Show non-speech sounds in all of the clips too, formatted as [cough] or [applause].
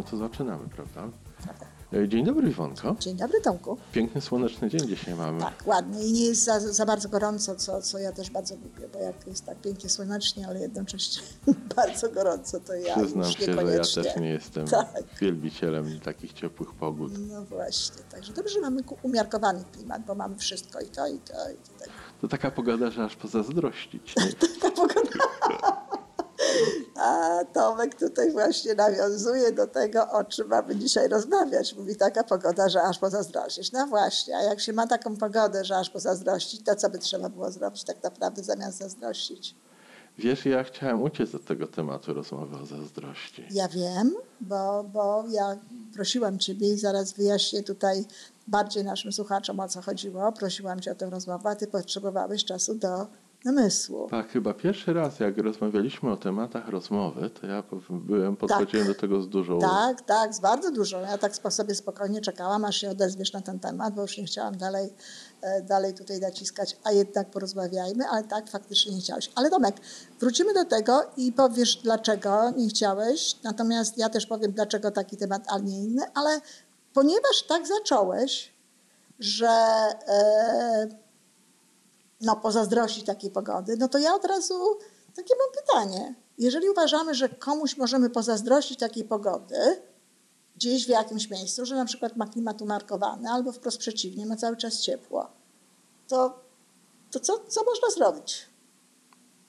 No to zaczynamy, prawda? E, Dzień dobry Iwonko. Dzień dobry Tomku. Piękny, słoneczny dzień dzisiaj mamy. Tak, ładny i nie jest za, za bardzo gorąco, co, co ja też bardzo lubię, bo jak jest tak pięknie słonecznie, ale jednocześnie [laughs] bardzo gorąco, to ja Przyznam się, że ja też nie jestem [laughs] Tak. wielbicielem takich ciepłych pogód. No właśnie, także dobrze, że mamy umiarkowany klimat, bo mamy wszystko i to, i to, i to. To taka pogoda, że aż pozazdrościć. [laughs] Taka pogoda. A Tomek tutaj właśnie nawiązuje do tego, o czym mamy dzisiaj rozmawiać. Mówi taka pogoda, że aż pozazdrościsz. No właśnie, a jak się ma taką pogodę, że aż pozazdrościć, to co by trzeba było zrobić tak naprawdę zamiast zazdrościć? Wiesz, ja chciałem uciec od tego tematu rozmowy o zazdrości. Ja wiem, bo, bo ja prosiłam Ciebie i zaraz wyjaśnię tutaj bardziej naszym słuchaczom o co chodziło. Prosiłam Cię o tę rozmowę, a Ty potrzebowałeś czasu do namysłu. Tak, chyba pierwszy raz, jak rozmawialiśmy o tematach rozmowy, to ja byłem, podchodziłem do tego z dużą... Tak, tak, z bardzo dużo. Ja tak sobie spokojnie czekałam, aż się odezwiesz na ten temat, bo już nie chciałam dalej, e, dalej tutaj naciskać, a jednak porozmawiajmy, ale tak, faktycznie nie chciałeś. Ale Tomek, wrócimy do tego i powiesz, dlaczego nie chciałeś, natomiast ja też powiem, dlaczego taki temat, a nie inny, ale ponieważ tak zacząłeś, że e, no, pozazdrościć takiej pogody, no to ja od razu takie mam pytanie. Jeżeli uważamy, że komuś możemy pozazdrościć takiej pogody, gdzieś w jakimś miejscu, że na przykład ma klimat umarkowany, albo wprost przeciwnie, ma cały czas ciepło, to, to co, co można zrobić?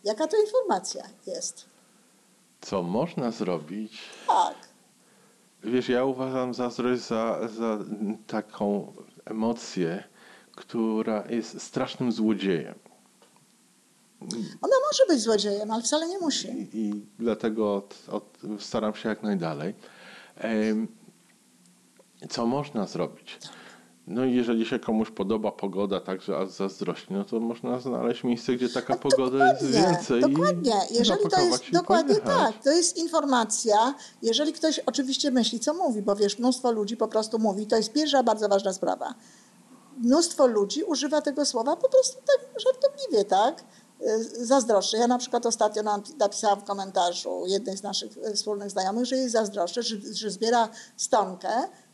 Jaka to informacja jest? Co można zrobić? Tak, Wiesz, ja uważam zazdrość za, za taką emocję, która jest strasznym złodziejem. ona może być złodziejem, ale wcale nie musi. I, i dlatego od, od, staram się jak najdalej. Em, Co można zrobić? No i jeżeli się komuś podoba pogoda, także aż zazdrości, no to można znaleźć miejsce, gdzie taka pogoda jest więcej. Dokładnie. Jeżeli to jest dokładnie pojechać. tak, to jest informacja. Jeżeli ktoś oczywiście myśli, co mówi, bo wiesz, mnóstwo ludzi po prostu mówi, to jest pierwsza bardzo ważna sprawa. Mnóstwo ludzi używa tego słowa po prostu tak żartobliwie, tak? Y, Zazdroszczę. Ja na przykład ostatnio napisałam w komentarzu jednej z naszych y, wspólnych znajomych, że jej zazdroszczę, że, że zbiera stonkę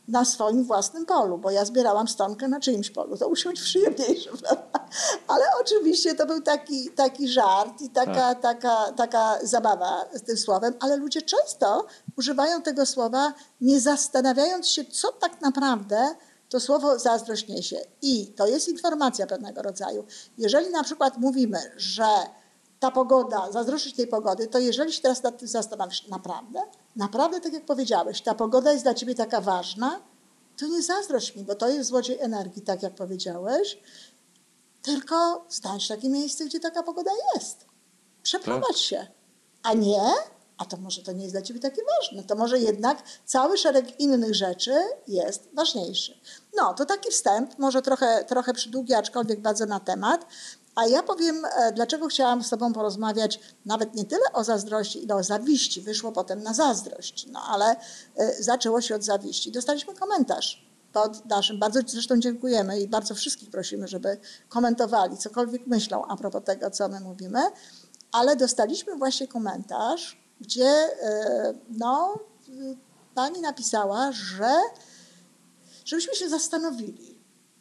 na swoim własnym polu, bo ja zbierałam stonkę na czyimś polu. To musi być przyjemniejsze, [laughs] prawda? Ale oczywiście to był taki, taki żart i taka, Tak. taka, taka zabawa z tym słowem, ale ludzie często używają tego słowa, nie zastanawiając się, co tak naprawdę to słowo zazdrość niesie. I to jest informacja pewnego rodzaju. Jeżeli na przykład mówimy, że ta pogoda, zazdroszczyć tej pogody, to jeżeli się teraz nad tym zastanowisz, naprawdę, naprawdę tak jak powiedziałeś, ta pogoda jest dla ciebie taka ważna, to nie zazdrość mi, bo to jest złodziej energii, tak jak powiedziałeś, tylko znajdź takie miejsce, gdzie taka pogoda jest. Przeprowadź się. A nie, a to może to nie jest dla ciebie takie ważne. To może jednak cały szereg innych rzeczy jest ważniejszy. No, to taki wstęp, może trochę, trochę przydługi, aczkolwiek bardzo na temat. A ja powiem, e, dlaczego chciałam z Tobą porozmawiać nawet nie tyle o zazdrości, ile o zawiści. Wyszło potem na zazdrość, no ale e, zaczęło się od zawiści. Dostaliśmy komentarz pod naszym, bardzo zresztą dziękujemy i bardzo wszystkich prosimy, żeby komentowali, cokolwiek myślą a propos tego, co my mówimy, ale dostaliśmy właśnie komentarz, gdzie e, no, pani napisała, że żebyśmy się zastanowili,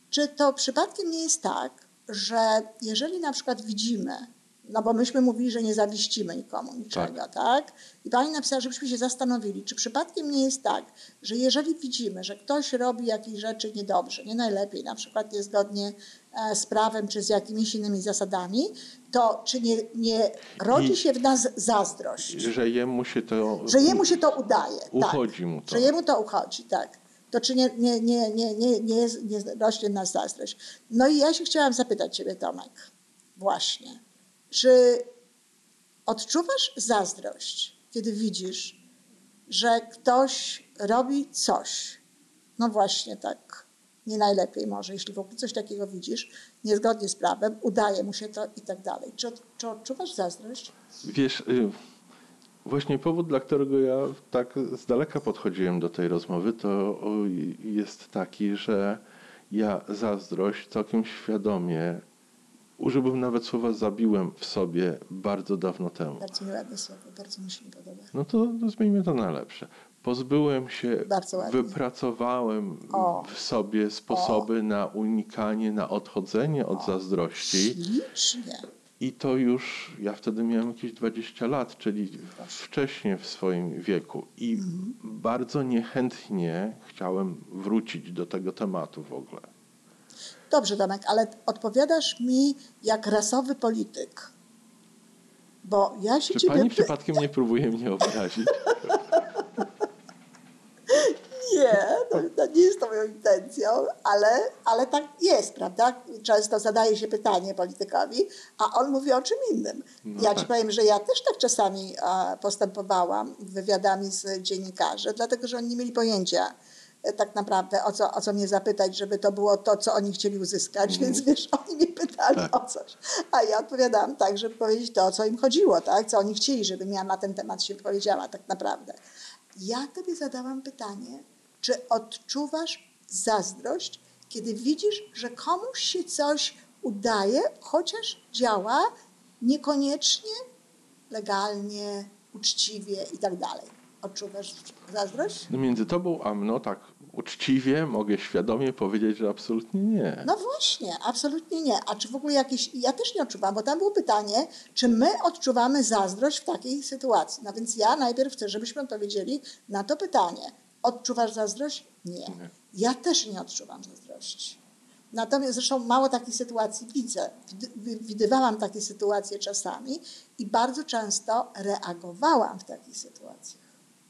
czy to przypadkiem nie jest tak, że jeżeli na przykład widzimy, no bo myśmy mówili, że nie zawiścimy nikomu niczego, tak? I pani napisała, żebyśmy się zastanowili, czy przypadkiem nie jest tak, że jeżeli widzimy, że ktoś robi jakieś rzeczy niedobrze, nie najlepiej, na przykład niezgodnie e, z prawem czy z jakimiś innymi zasadami, to czy nie, nie rodzi I- się w nas zazdrość, Że jemu się to... że jemu się to udaje. Uchodzi tak, mu to. Że jemu to uchodzi, tak. To czy nie, nie, nie, nie, nie, nie, nie rośnie w nas zazdrość. No i ja się chciałam zapytać Ciebie, Tomek, właśnie, czy odczuwasz zazdrość, kiedy widzisz, że ktoś robi coś, no właśnie tak, nie najlepiej może, jeśli w ogóle coś takiego widzisz, niezgodnie z prawem, udaje mu się to i tak dalej. Czy, czy odczuwasz zazdrość? Wiesz, y, właśnie powód, dla którego ja tak z daleka podchodziłem do tej rozmowy, to jest taki, że ja zazdrość całkiem świadomie, użyłbym nawet słowa zabiłem w sobie bardzo dawno temu. Bardzo nieładne słowo, bardzo mi się podoba. No to zmieńmy to na lepsze. pozbyłem się, wypracowałem O. w sobie sposoby na unikanie, na odchodzenie od zazdrości. Ślicznie. I to już, ja wtedy miałem jakieś 20 lat, czyli wcześniej w swoim wieku. I Mhm. bardzo niechętnie chciałem wrócić do tego tematu w ogóle. Dobrze, Tomek, ale odpowiadasz mi jak rasowy polityk. Bo ja się Czy ciebie... pani przypadkiem nie próbuje mnie obrazić? [laughs] Nie, to, to nie jest to moją intencją, ale, ale tak jest, prawda? Często zadaje się pytanie politykowi, a on mówi o czym innym. No ja tak. ci powiem, że ja też tak czasami postępowałam wywiadami z dziennikarzy, dlatego że oni nie mieli pojęcia tak naprawdę o co, o co mnie zapytać, żeby to było to, co oni chcieli uzyskać, więc wiesz, oni mnie pytali. Tak. o coś, a ja odpowiadałam tak, żeby powiedzieć to, o co im chodziło, tak? co oni chcieli, żebym ja na ten temat się powiedziała tak naprawdę. Ja tobie zadałam pytanie, czy odczuwasz zazdrość, kiedy widzisz, że komuś się coś udaje, chociaż działa niekoniecznie legalnie, uczciwie i tak dalej. Odczuwasz zazdrość? No między tobą a mną tak uczciwie mogę świadomie powiedzieć, że absolutnie nie. No właśnie, absolutnie nie. A czy w ogóle jakieś. Ja też nie odczuwam, bo tam było pytanie, czy my odczuwamy zazdrość w takiej sytuacji. No więc ja najpierw chcę, żebyśmy odpowiedzieli na to pytanie. Odczuwasz zazdrość? Nie. Nie. Ja też nie odczuwam zazdrości. Natomiast zresztą mało takich sytuacji widzę. Wid- wi- Widywałam takie sytuacje czasami i bardzo często reagowałam w takich sytuacjach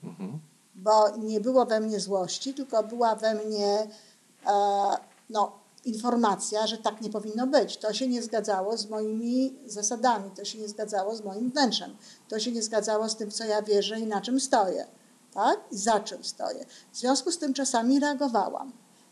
Mhm. Bo nie było we mnie złości, tylko była we mnie e, no, informacja, że tak nie powinno być. To się nie zgadzało z moimi zasadami, to się nie zgadzało z moim wnętrzem, to się nie zgadzało z tym, co ja wierzę i na czym stoję, tak? I za czym stoję. W związku z tym czasami reagowałam.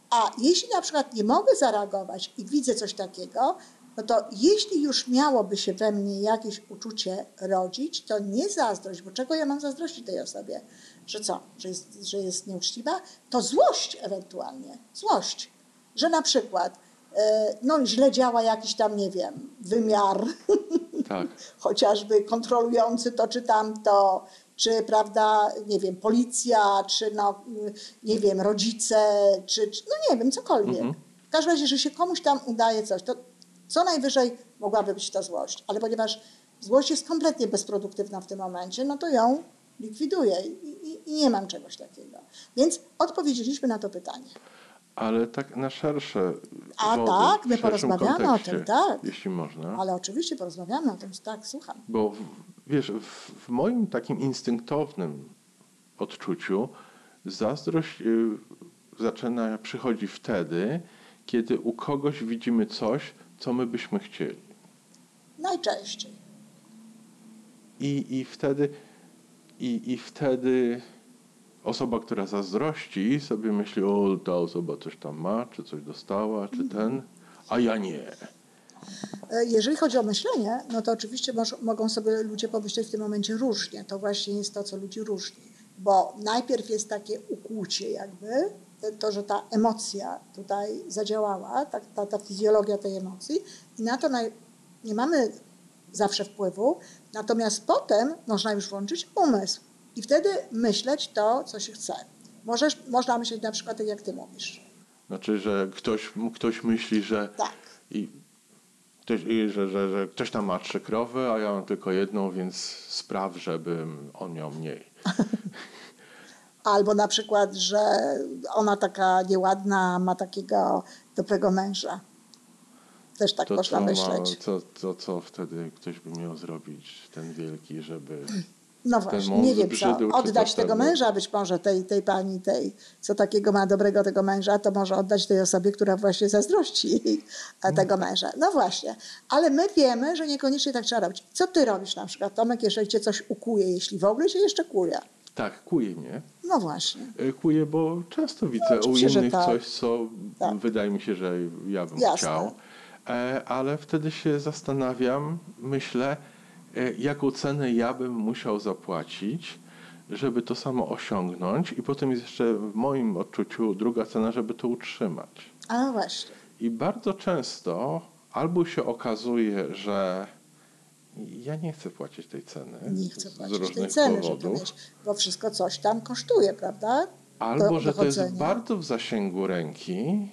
A jeśli na przykład nie mogę zareagować i widzę coś takiego, no to jeśli już miałoby się we mnie jakieś uczucie rodzić, to nie zazdrość, bo czego ja mam zazdrościć tej osobie? Że co? Że jest, że jest nieuczciwa? To złość ewentualnie. Złość. Że na przykład e, no, źle działa jakiś tam, nie wiem, wymiar [laughs] Tak. chociażby kontrolujący to czy tamto, czy prawda, nie wiem, policja, czy no, nie wiem, rodzice, czy, czy no nie wiem, cokolwiek. Mhm. W każdym razie, że się komuś tam udaje coś, to co najwyżej mogłaby być to złość, ale ponieważ złość jest kompletnie bezproduktywna w tym momencie, no to ją likwiduję i, i, i nie mam czegoś takiego. Więc odpowiedzieliśmy na to pytanie. Ale tak na szersze. A wody, tak, my porozmawiamy o tym, tak. Jeśli można. Ale oczywiście porozmawiamy o tym, tak, słucham. Bo wiesz, w, w moim takim instynktownym odczuciu zazdrość y, zaczyna przychodzi wtedy, kiedy u kogoś widzimy coś, co my byśmy chcieli. Najczęściej. I, i wtedy i, i wtedy osoba, która zazdrości, sobie myśli, o ta osoba coś tam ma, czy coś dostała, czy ten, a ja nie. E, Jeżeli chodzi o myślenie, no to oczywiście moż, mogą sobie ludzie pomyśleć w tym momencie różnie. To właśnie jest to, co ludzi różni. Bo najpierw jest takie ukłucie jakby, to, że ta emocja tutaj zadziałała, ta, ta, ta fizjologia tej emocji i na to naj, nie mamy zawsze wpływu, natomiast potem można już włączyć umysł i wtedy myśleć to, co się chce. Możesz, można myśleć na przykład tak, jak ty mówisz. Znaczy, że ktoś, ktoś myśli, że Tak. I ktoś, i że, że, że ktoś tam ma trzy krowy, a ja mam tylko jedną, więc spraw, żebym on miał mniej. [laughs] Albo na przykład, że ona taka nieładna ma takiego dobrego męża. Też tak To można co, ma, myśleć. co, co, co wtedy ktoś by miał zrobić, ten wielki, żeby... No ten właśnie, nie wiem co, oddać to tego wtedy? męża, być może tej, tej pani, tej, co takiego ma dobrego tego męża, to może oddać tej osobie, która właśnie zazdrości e, [laughs] tego męża. No właśnie, ale my wiemy, że niekoniecznie tak trzeba robić. Co ty robisz na przykład, Tomek, jeżeli cię coś ukuje, jeśli w ogóle się jeszcze kuje? Tak, kuje mnie. No właśnie. E, Kuje, bo często widzę u oczywiście, że innych tak. coś, co Tak. wydaje mi się, że ja bym Jasne. chciał. E, Ale wtedy się zastanawiam, myślę, e, jaką cenę ja bym musiał zapłacić, żeby to samo osiągnąć. I potem jest jeszcze w moim odczuciu druga cena, żeby to utrzymać. A no właśnie. I bardzo często albo się okazuje, że ja nie chcę płacić tej ceny. Nie chcę płacić różnych tej ceny, powodów. bo wszystko coś tam kosztuje, prawda? Albo, do że to jest bardzo w zasięgu ręki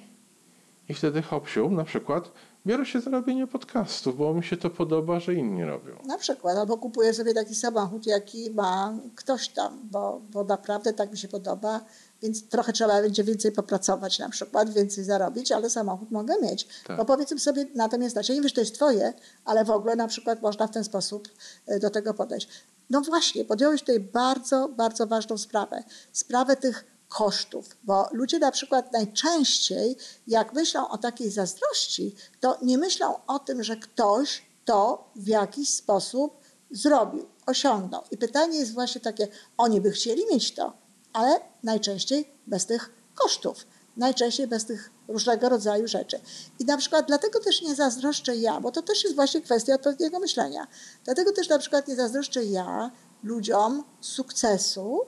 i wtedy hopsiu, na przykład biorę się za robienie podcastów, bo mi się to podoba, że inni robią. Na przykład, albo kupuję sobie taki samochód, jaki ma ktoś tam, bo, bo naprawdę tak mi się podoba, więc trochę trzeba będzie więcej popracować na przykład, więcej zarobić, ale samochód mogę mieć. Tak. Bo powiedzmy sobie na tym jest ja nie wiem, że to jest twoje, ale w ogóle na przykład można w ten sposób e, do tego podejść. No właśnie, podjąłeś tutaj bardzo, bardzo ważną sprawę. Sprawę tych kosztów, bo ludzie na przykład najczęściej, jak myślą o takiej zazdrości, to nie myślą o tym, że ktoś to w jakiś sposób zrobił, osiągnął. I pytanie jest właśnie takie, oni by chcieli mieć to, ale najczęściej bez tych kosztów, najczęściej bez tych różnego rodzaju rzeczy. I na przykład dlatego też nie zazdroszczę ja, bo to też jest właśnie kwestia odpowiedniego myślenia. Dlatego też na przykład nie zazdroszczę ja ludziom sukcesu,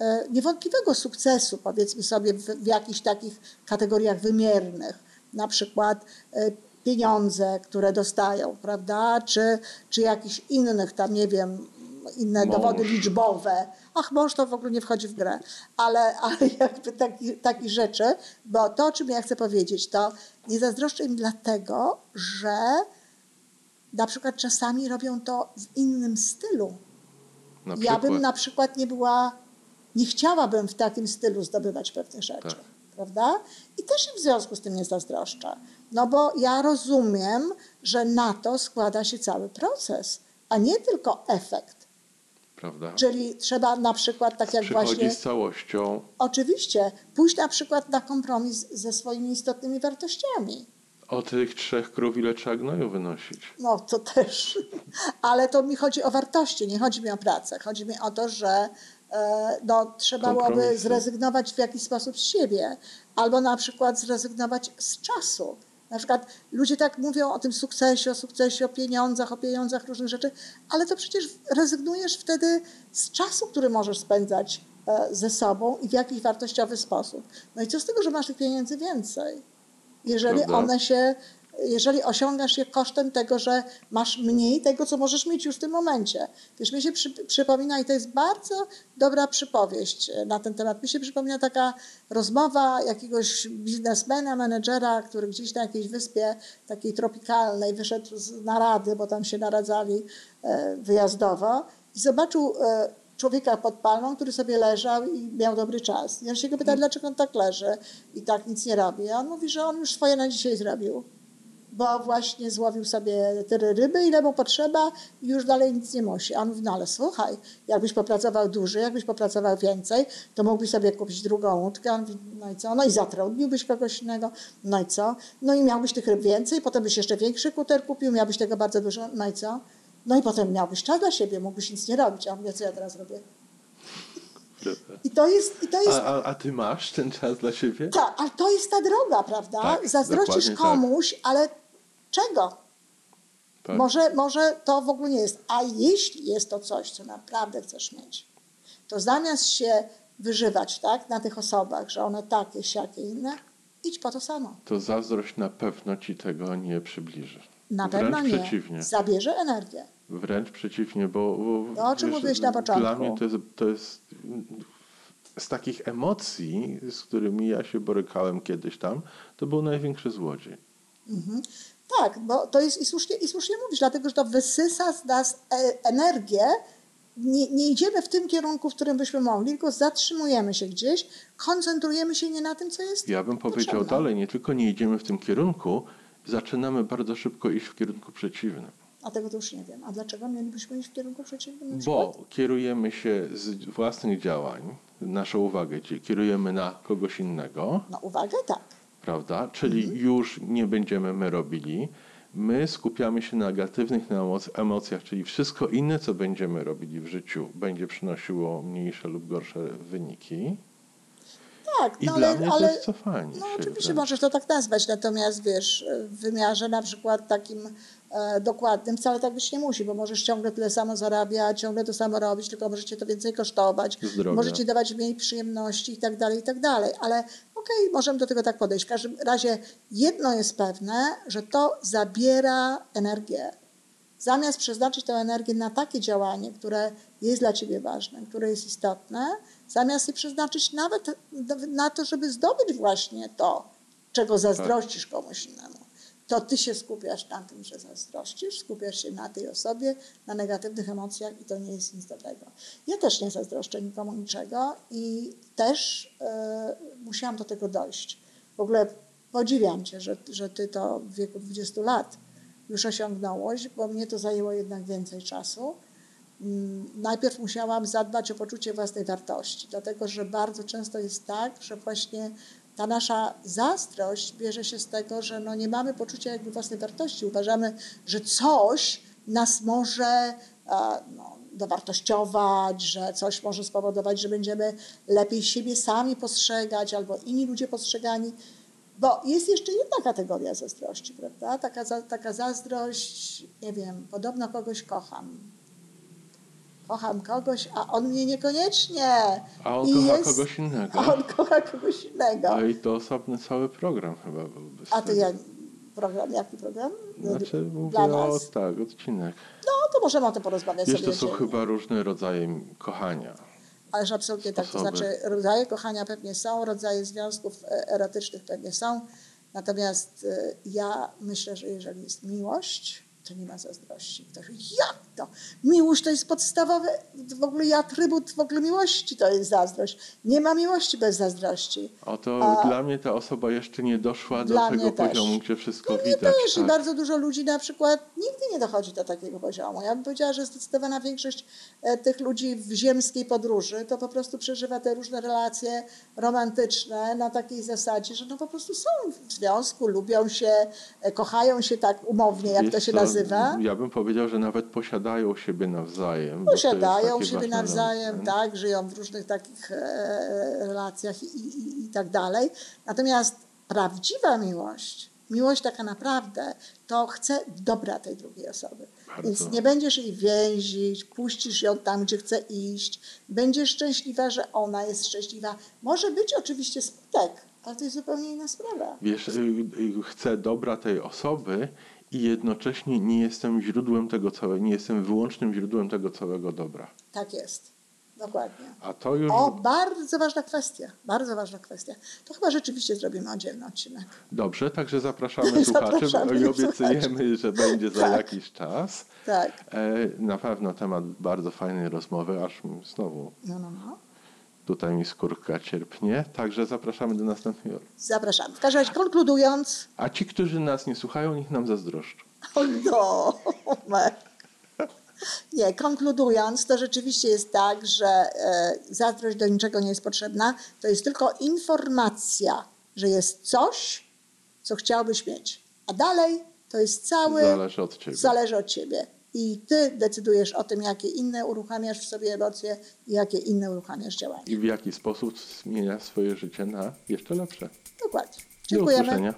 e, niewątpliwego sukcesu, powiedzmy sobie, w, w jakichś takich kategoriach wymiernych, na przykład e, pieniądze, które dostają, prawda, czy, czy jakichś innych tam, nie wiem, inne Mąż. dowody liczbowe. Ach, mąż to w ogóle nie wchodzi w grę, ale, ale jakby taki, takich rzeczy, bo to, o czym ja chcę powiedzieć, to nie zazdroszczę im dlatego, że na przykład czasami robią to w innym stylu. Ja bym na przykład nie była, nie chciałabym w takim stylu zdobywać pewne rzeczy, Tak. prawda? I też im w związku z tym nie zazdroszczę. No bo ja rozumiem, że na to składa się cały proces, a nie tylko efekt. Prawda? Czyli trzeba na przykład, tak jak Przychodzi właśnie, z całością. oczywiście, pójść na przykład na kompromis ze swoimi istotnymi wartościami. O tych trzech krów ile trzeba gnoju wynosić. No to też. [laughs] Ale to mi chodzi o wartości, nie chodzi mi o pracę. Chodzi mi o to, że e, no, trzeba byłoby zrezygnować w jakiś sposób z siebie, albo na przykład zrezygnować z czasu. Na przykład ludzie tak mówią o tym sukcesie, o sukcesie, o pieniądzach, o pieniądzach, różnych rzeczy, ale to przecież rezygnujesz wtedy z czasu, który możesz spędzać e, ze sobą i w jakiś wartościowy sposób. No i co z tego, że masz tych pieniędzy więcej? Jeżeli one się, jeżeli osiągasz je kosztem tego, że masz mniej tego, co możesz mieć już w tym momencie. Wiesz, mi się przy, przypomina, i to jest bardzo dobra przypowieść e, na ten temat, mi się przypomina taka rozmowa jakiegoś biznesmena, menedżera, który gdzieś na jakiejś wyspie takiej tropikalnej wyszedł z narady, bo tam się naradzali e, wyjazdowo i zobaczył e, człowieka pod palmą, który sobie leżał i miał dobry czas. I on się go pyta, dlaczego on tak leży i tak nic nie robi. A on mówi, że on już swoje na dzisiaj zrobił, bo właśnie złowił sobie tyle ryby, ile mu potrzeba i już dalej nic nie musi. A on mówi, no ale słuchaj, jakbyś popracował dłużej, jakbyś popracował więcej, to mógłbyś sobie kupić drugą łódkę. Mówi, no i co? No i zatrudniłbyś kogoś innego. No i co? No i miałbyś tych ryb więcej, potem byś jeszcze większy kuter kupił, miałbyś tego bardzo dużo. No i co? No i potem miałbyś czas dla siebie, mógłbyś nic nie robić. A on mówi, co ja teraz robię? I to jest, i to jest A, a, a ty masz ten czas dla siebie? tak, ale to jest ta droga, prawda? Tak, Zazdrościsz tak. komuś, ale czego? Tak. Może, może to w ogóle nie jest. A jeśli jest to coś, co naprawdę chcesz mieć, to zamiast się wyżywać tak, na tych osobach, że one takie, siakie, inne, idź po to samo. To zazdrość na pewno ci tego nie przybliży. Na Wręcz pewno nie. przeciwnie. Zabierze energię. Wręcz przeciwnie, bo, bo To, o czym mówiłeś na początku. Dla mnie to jest, to jest z takich emocji, z którymi ja się borykałem kiedyś tam, to był największy złodziej. Tak, bo to jest i słusznie, i słusznie mówisz, dlatego że to wysysa z nas e, energię. Nie, nie idziemy w tym kierunku, w którym byśmy mogli, tylko zatrzymujemy się gdzieś, koncentrujemy się nie na tym, co jest. Ja bym powiedział potrzebne. dalej, nie tylko nie idziemy w tym kierunku, zaczynamy bardzo szybko iść w kierunku przeciwnym. A tego to już nie wiem. A dlaczego mielibyśmy iść w kierunku przeciwnym? na Bo kierujemy się z własnych działań, naszą uwagę kierujemy na kogoś innego, No uwagę, tak. Prawda? Czyli Mhm. już nie będziemy my robili. My skupiamy się na negatywnych emocjach, czyli wszystko inne, co będziemy robili w życiu, będzie przynosiło mniejsze lub gorsze wyniki. Tak, I no dla ale, mnie to ale jest cofanie no oczywiście wręcz. możesz to tak nazwać, natomiast wiesz, w wymiarze na przykład takim e, dokładnym wcale tak być nie musi, bo możesz ciągle tyle samo zarabiać, ciągle to samo robić, tylko możecie to więcej kosztować, Zdrowia. możecie dawać mniej przyjemności i tak dalej, i tak dalej, ale okej, możemy do tego tak podejść. W każdym razie jedno jest pewne, że to zabiera energię. zamiast przeznaczyć tę energię na takie działanie, które jest dla ciebie ważne, które jest istotne, zamiast je przeznaczyć nawet na to, żeby zdobyć właśnie to, czego zazdrościsz komuś innemu, to ty się skupiasz na tym, że zazdrościsz, skupiasz się na tej osobie, na negatywnych emocjach i to nie jest nic dobrego. Ja też nie zazdroszczę nikomu niczego i też e, musiałam do tego dojść. W ogóle podziwiam cię, że, że ty to w wieku 20 lat już osiągnąłeś, bo mnie to zajęło jednak więcej czasu. Mm, Najpierw musiałam zadbać o poczucie własnej wartości, dlatego że bardzo często jest tak, że właśnie ta nasza zazdrość bierze się z tego, że no nie mamy poczucia jakby własnej wartości. Uważamy, że coś nas może e, no, dowartościować, że coś może spowodować, że będziemy lepiej siebie sami postrzegać albo inni ludzie postrzegani. Bo jest jeszcze jedna kategoria zazdrości, prawda? Taka, taka zazdrość, nie wiem, podobno kogoś kocham. Kocham kogoś, a on mnie niekoniecznie. A on I kocha jest- kogoś innego. A on kocha kogoś innego. No i to osobny cały program chyba byłby. A to ja, program, jaki program? Znaczy mówię Dla o, tak, odcinek. No to możemy o tym porozmawiać Wiesz, sobie. to są chyba różne rodzaje kochania. Ależ absolutnie tak. To sposoby. znaczy rodzaje kochania pewnie są, rodzaje związków e, erotycznych pewnie są. Natomiast e, ja myślę, że jeżeli jest miłość, to nie ma zazdrości. Ktoś jak to? Miłość to jest podstawowy w ogóle atrybut w ogóle miłości, to jest zazdrość. Nie ma miłości bez zazdrości. Oto A- dla mnie ta osoba jeszcze nie doszła do Dla tego mnie też. poziomu, gdzie wszystko Nie widać. też i tak. bardzo dużo ludzi na przykład nigdy nie dochodzi do takiego poziomu. Ja bym powiedziała, że zdecydowana większość e, tych ludzi w ziemskiej podróży to po prostu przeżywa te różne relacje romantyczne na takiej zasadzie, że no po prostu są w związku, lubią się, e, kochają się tak umownie, jak Wiesz to się co, nazywa. Ja bym powiedział, że nawet posiadają siebie nawzajem. Posiadają siebie nawzajem, tak, żyją w różnych takich e, relacjach i, i, i tak dalej. Natomiast prawdziwa miłość, miłość taka naprawdę, to chce dobra tej drugiej osoby. Bardzo. Więc nie będziesz jej więzić, puścisz ją tam, gdzie chce iść, będziesz szczęśliwa, że ona jest szczęśliwa. Może być oczywiście smutek, ale to jest zupełnie inna sprawa. Wiesz, y, y, chcę dobra tej osoby i jednocześnie nie jestem źródłem tego całego, nie jestem wyłącznym źródłem tego całego dobra. Tak jest. Dokładnie. A to już O, bardzo ważna kwestia. Bardzo ważna kwestia. To chyba rzeczywiście zrobimy oddzielny odcinek. dobrze, także zapraszamy [laughs] słuchaczy Zapraszamy i obiecujemy, że będzie za Tak. jakiś czas. Tak. E, Na pewno temat bardzo fajnej rozmowy, aż znowu No, no, no. Tutaj mi skórka cierpnie. Także zapraszamy do następnego. Zapraszamy. W każdym razie konkludując, A ci, którzy nas nie słuchają, niech nam zazdroszczą. o no, nie, konkludując, to rzeczywiście jest tak, że e, zazdrość do niczego nie jest potrzebna. To jest tylko informacja, że jest coś, co chciałbyś mieć. A dalej to jest cały, Zależy od ciebie. zależy od ciebie. I ty decydujesz o tym, jakie inne uruchamiasz w sobie emocje i jakie inne uruchamiasz działania. I w jaki sposób zmienia swoje życie na jeszcze lepsze. Dokładnie. Do Dziękujemy. usłyszenia.